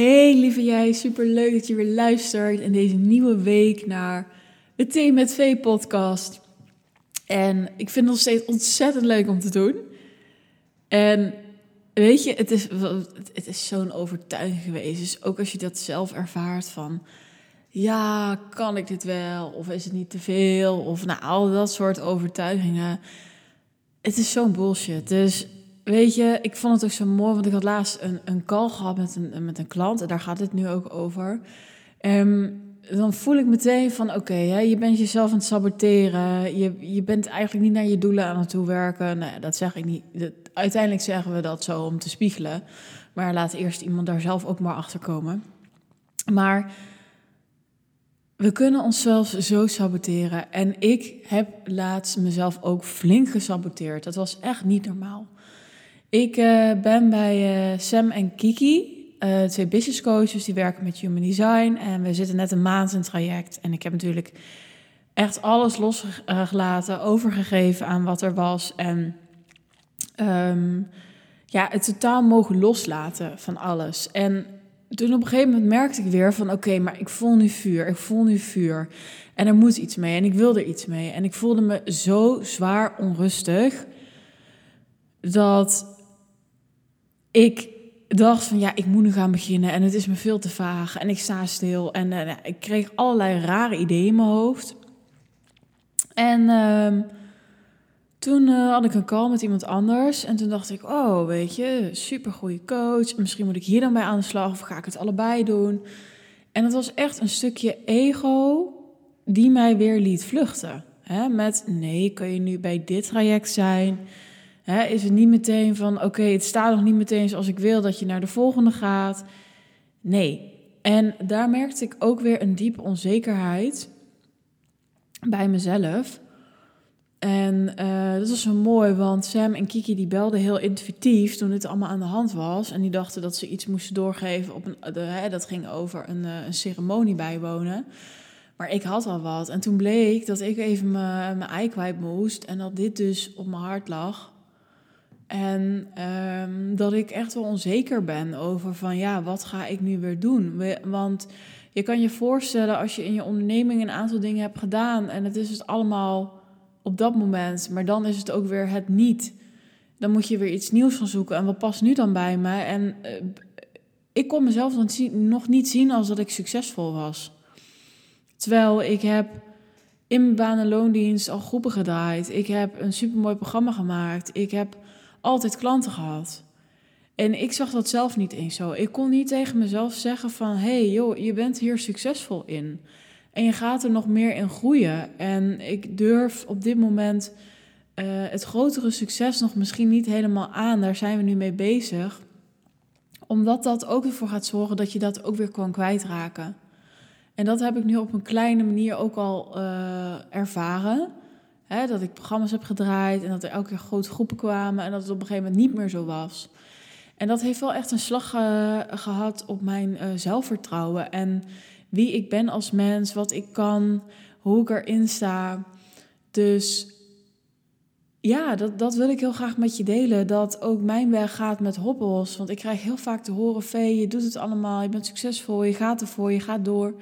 Hey lieve jij, super leuk dat je weer luistert in deze nieuwe week naar de Thee met V podcast. En ik vind het nog steeds ontzettend leuk om te doen. En weet je, het is, het is zo'n overtuiging geweest. Dus ook als je dat zelf ervaart van, ja, kan ik dit wel? Of is het niet te veel? Of nou, al dat soort overtuigingen. Het is zo'n bullshit. Dus weet je, ik vond het ook zo mooi, want ik had laatst een, een call gehad met een, met een klant en daar gaat het nu ook over. Um, dan voel ik meteen van oké, je bent jezelf aan het saboteren. Je, je bent eigenlijk niet naar je doelen aan het toewerken. Nee, dat zeg ik niet. Uiteindelijk zeggen we dat zo om te spiegelen. Maar laat eerst iemand daar zelf ook maar achter komen. Maar we kunnen onszelf zo saboteren. En ik heb laatst mezelf ook flink gesaboteerd. Dat was echt niet normaal. Ik uh, ben bij uh, Sam en Kiki, uh, twee business coaches die werken met human design. En we zitten net een maand in het traject. En ik heb natuurlijk echt alles losgelaten, overgegeven aan wat er was. En um, ja, het totaal mogen loslaten van alles. En toen op een gegeven moment merkte ik weer van oké, maar ik voel nu vuur, ik voel nu vuur. En er moet iets mee en ik wil er iets mee. En ik voelde me zo zwaar onrustig dat ik dacht van ja, ik moet nu gaan beginnen en het is me veel te vaag en ik sta stil. En uh, ik kreeg allerlei rare ideeën in mijn hoofd. En uh, toen uh, had ik een call met iemand anders en toen dacht ik, oh weet je, super goede coach. Misschien moet ik hier dan bij aan de slag of ga ik het allebei doen. En het was echt een stukje ego die mij weer liet vluchten. Hè? Met nee, kun je nu bij dit traject zijn? Is het niet meteen van, oké, het staat nog niet meteen zoals ik wil dat je naar de volgende gaat. Nee. En daar merkte ik ook weer een diepe onzekerheid bij mezelf. En uh, dat was zo mooi, want Sam en Kiki die belden heel intuïtief toen dit allemaal aan de hand was. En die dachten dat ze iets moesten doorgeven op een, hè, dat ging over een, uh, een ceremonie bijwonen. Maar ik had al wat. En toen bleek dat ik even mijn ei kwijt moest en dat dit dus op mijn hart lag. En um, dat ik echt wel onzeker ben over van ja, wat ga ik nu weer doen? Want je kan je voorstellen als je in je onderneming een aantal dingen hebt gedaan en het is het allemaal op dat moment, maar dan is het ook weer het niet. Dan moet je weer iets nieuws gaan zoeken. En wat past nu dan bij me? En uh, ik kon mezelf dan nog niet zien als dat ik succesvol was. Terwijl ik heb in mijn baan- en loondienst al groepen gedraaid. Ik heb een supermooi programma gemaakt. Ik heb altijd klanten gehad. En ik zag dat zelf niet eens zo. Ik kon niet tegen mezelf zeggen van... hé hey, joh, je bent hier succesvol in. En je gaat er nog meer in groeien. En ik durf op dit moment uh, het grotere succes nog misschien niet helemaal aan. Daar zijn we nu mee bezig. Omdat dat ook ervoor gaat zorgen dat je dat ook weer kan kwijtraken. En dat heb ik nu op een kleine manier ook al uh, ervaren. Hè, dat ik programma's heb gedraaid en dat er elke keer grote groepen kwamen en dat het op een gegeven moment niet meer zo was. En dat heeft wel echt een slag uh, gehad op mijn uh, zelfvertrouwen en wie ik ben als mens, wat ik kan, hoe ik erin sta. Dus ja, dat, dat wil ik heel graag met je delen. Dat ook mijn weg gaat met hobbels. Want ik krijg heel vaak te horen: Vee, je doet het allemaal, je bent succesvol, je gaat ervoor, je gaat door.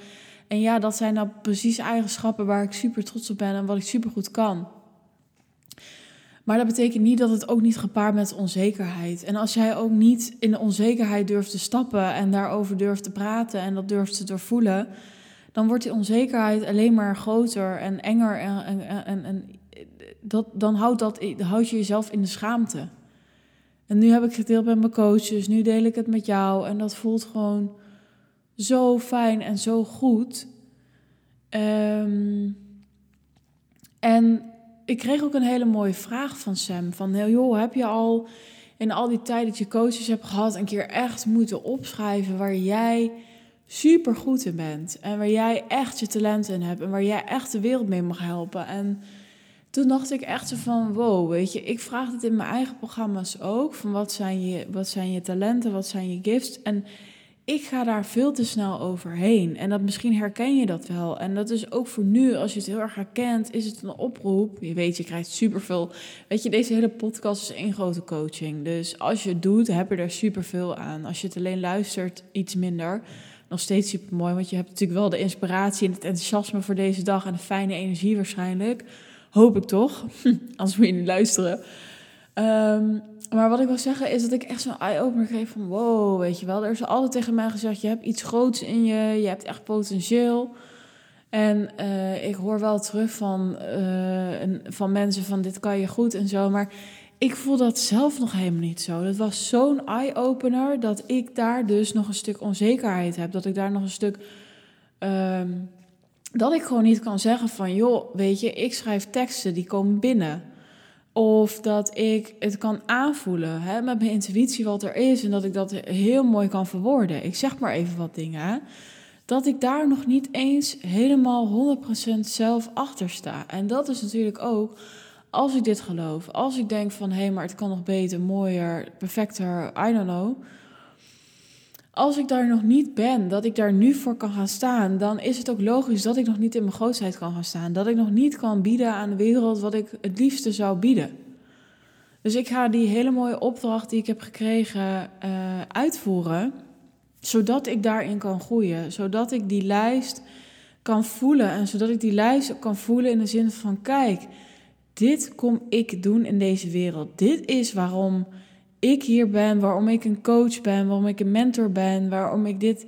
En ja, dat zijn nou precies eigenschappen waar ik super trots op ben en wat ik super goed kan. Maar dat betekent niet dat het ook niet gepaard met onzekerheid. En als jij ook niet in de onzekerheid durft te stappen en daarover durft te praten en dat durft te doorvoelen, dan wordt die onzekerheid alleen maar groter en enger. En, en, en, dat, dan houdt, dat, houd je jezelf in de schaamte. En nu heb ik gedeeld met mijn coaches, nu deel ik het met jou en dat voelt gewoon zo fijn en zo goed. Um, en ik kreeg ook een hele mooie vraag van Sam. Van, joh, heb je al in al die tijd dat je coaches hebt gehad... een keer echt moeten opschrijven waar jij super goed in bent... en waar jij echt je talent in hebt... en waar jij echt de wereld mee mag helpen. En toen dacht ik echt zo van, wow, weet je... ik vraag het in mijn eigen programma's ook... van wat zijn je, wat zijn je talenten, wat zijn je gifts... en ik ga daar veel te snel overheen. En dat misschien herken je dat wel. En dat is ook voor nu, als je het heel erg herkent, is het een oproep. Je weet, je krijgt superveel. Weet je, deze hele podcast is één grote coaching. Dus als je het doet, heb je er superveel aan. Als je het alleen luistert, iets minder. Nog steeds super mooi, want je hebt natuurlijk wel de inspiratie en het enthousiasme voor deze dag en de fijne energie waarschijnlijk. Hoop ik toch. Anders moet je niet luisteren. Um, maar wat ik wil zeggen is dat ik echt zo'n eye-opener kreeg van wow, weet je wel. Er is altijd tegen mij gezegd, je hebt iets groots in je, je hebt echt potentieel. En uh, ik hoor wel terug van, uh, van mensen van dit kan je goed en zo. Maar ik voel dat zelf nog helemaal niet zo. Dat was zo'n eye-opener dat ik daar dus nog een stuk onzekerheid heb. Dat ik daar nog een stuk... Uh, dat ik gewoon niet kan zeggen van joh, weet je, ik schrijf teksten die komen binnen. Of dat ik het kan aanvoelen hè, met mijn intuïtie wat er is en dat ik dat heel mooi kan verwoorden. Ik zeg maar even wat dingen. Dat ik daar nog niet eens helemaal 100% zelf achter sta. En dat is natuurlijk ook als ik dit geloof. Als ik denk van hé, hey, maar het kan nog beter, mooier, perfecter, I don't know. Als ik daar nog niet ben, dat ik daar nu voor kan gaan staan, dan is het ook logisch dat ik nog niet in mijn grootheid kan gaan staan. Dat ik nog niet kan bieden aan de wereld wat ik het liefste zou bieden. Dus ik ga die hele mooie opdracht die ik heb gekregen uh, uitvoeren, zodat ik daarin kan groeien. Zodat ik die lijst kan voelen en zodat ik die lijst kan voelen in de zin van: kijk, dit kom ik doen in deze wereld. Dit is waarom ik hier ben, waarom ik een coach ben, waarom ik een mentor ben, waarom ik dit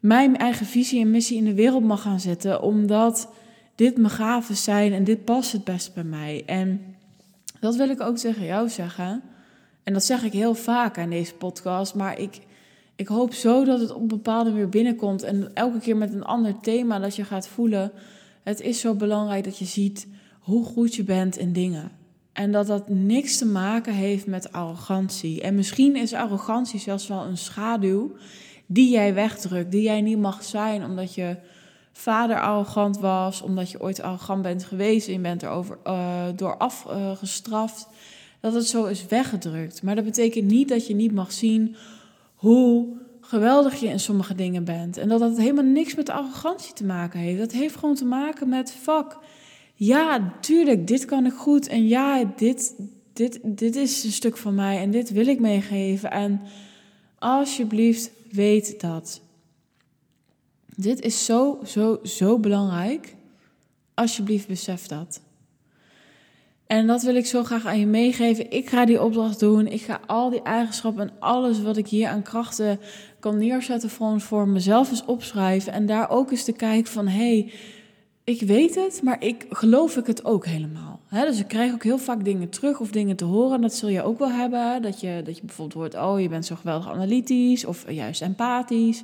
mijn eigen visie en missie in de wereld mag gaan zetten, omdat dit mijn gaven zijn en dit past het best bij mij. En dat wil ik ook tegen jou zeggen. En dat zeg ik heel vaak aan deze podcast, maar ik, ik hoop zo dat het op een bepaalde manier binnenkomt en elke keer met een ander thema dat je gaat voelen. Het is zo belangrijk dat je ziet hoe goed je bent in dingen. En dat dat niks te maken heeft met arrogantie. En misschien is arrogantie zelfs wel een schaduw die jij wegdrukt, die jij niet mag zijn omdat je vader arrogant was, omdat je ooit arrogant bent geweest en je bent erover uh, door afgestraft. Dat het zo is weggedrukt. Maar dat betekent niet dat je niet mag zien hoe geweldig je in sommige dingen bent. En dat dat helemaal niks met arrogantie te maken heeft. Dat heeft gewoon te maken met fuck ja, tuurlijk, dit kan ik goed. En ja, dit, dit, dit is een stuk van mij en dit wil ik meegeven. En alsjeblieft, weet dat. Dit is zo, zo, zo belangrijk. Alsjeblieft, besef dat. En dat wil ik zo graag aan je meegeven. Ik ga die opdracht doen. Ik ga al die eigenschappen en alles wat ik hier aan krachten kan neerzetten, voor, mezelf eens opschrijven. En daar ook eens te kijken van, hey, ik weet het, maar ik geloof ik het ook helemaal. dus ik krijg ook heel vaak dingen terug of dingen te horen. Dat zul je ook wel hebben. Dat je, dat je bijvoorbeeld hoort, oh, je bent zo geweldig analytisch of juist empathisch.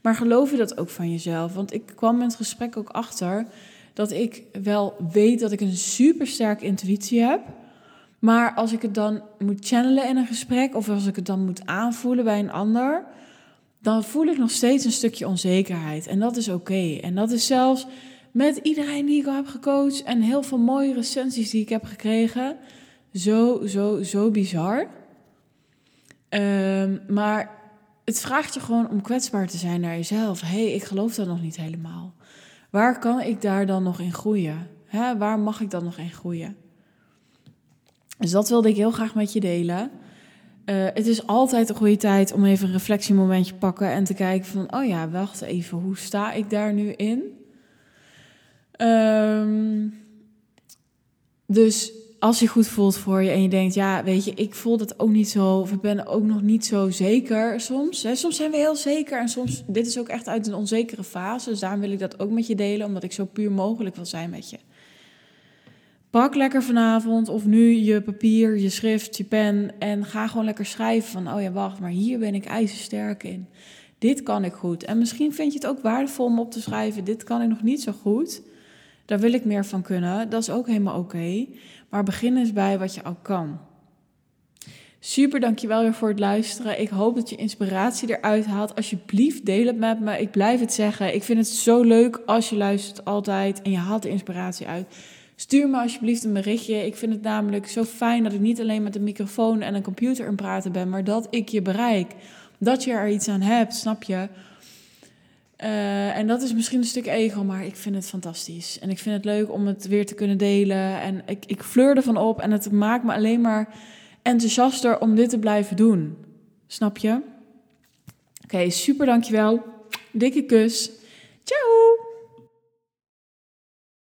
Maar geloof je dat ook van jezelf? Want ik kwam in het gesprek ook achter dat ik wel weet dat ik een supersterke intuïtie heb. Maar als ik het dan moet channelen in een gesprek of als ik het dan moet aanvoelen bij een ander, dan voel ik nog steeds een stukje onzekerheid. En dat is oké. En dat is zelfs met iedereen die ik al heb gecoacht en heel veel mooie recensies die ik heb gekregen. Zo, zo, zo bizar. Um, maar het vraagt je gewoon om kwetsbaar te zijn naar jezelf. Hé, hey, ik geloof dat nog niet helemaal. Waar kan ik daar dan nog in groeien? Waar mag ik dan nog in groeien? Dus dat wilde ik heel graag met je delen. Uh, het is altijd een goede tijd om even een reflectiemomentje pakken en te kijken van, oh ja, wacht even, hoe sta ik daar nu in? Dus als je goed voelt voor je en je denkt, ja, weet je, ik voel dat ook niet zo, of ik ben ook nog niet zo zeker soms. Hè. Soms zijn we heel zeker en soms, dit is ook echt uit een onzekere fase, dus daarom wil ik dat ook met je delen, omdat ik zo puur mogelijk wil zijn met je. Pak lekker vanavond of nu je papier, je schrift, je pen en ga gewoon lekker schrijven van, oh ja, wacht, maar hier ben ik ijzersterk in. Dit kan ik goed. En misschien vind je het ook waardevol om op te schrijven, dit kan ik nog niet zo goed. Daar wil ik meer van kunnen. Dat is ook helemaal oké. Maar begin eens bij wat je al kan. Super, dankjewel weer voor het luisteren. Ik hoop dat je inspiratie eruit haalt. Alsjeblieft, deel het met me. Ik blijf het zeggen. Ik vind het zo leuk als je luistert altijd en je haalt de inspiratie uit. Stuur me alsjeblieft een berichtje. Ik vind het namelijk zo fijn dat ik niet alleen met een microfoon en een computer in praten ben, maar dat ik je bereik dat je er iets aan hebt, snap je? Eh, en dat is misschien een stuk ego, maar ik vind het fantastisch. En ik vind het leuk om het weer te kunnen delen. En ik, ik fleur ervan op en het maakt me alleen maar enthousiaster om dit te blijven doen. Snap je? Oké, super dankjewel. Dikke kus.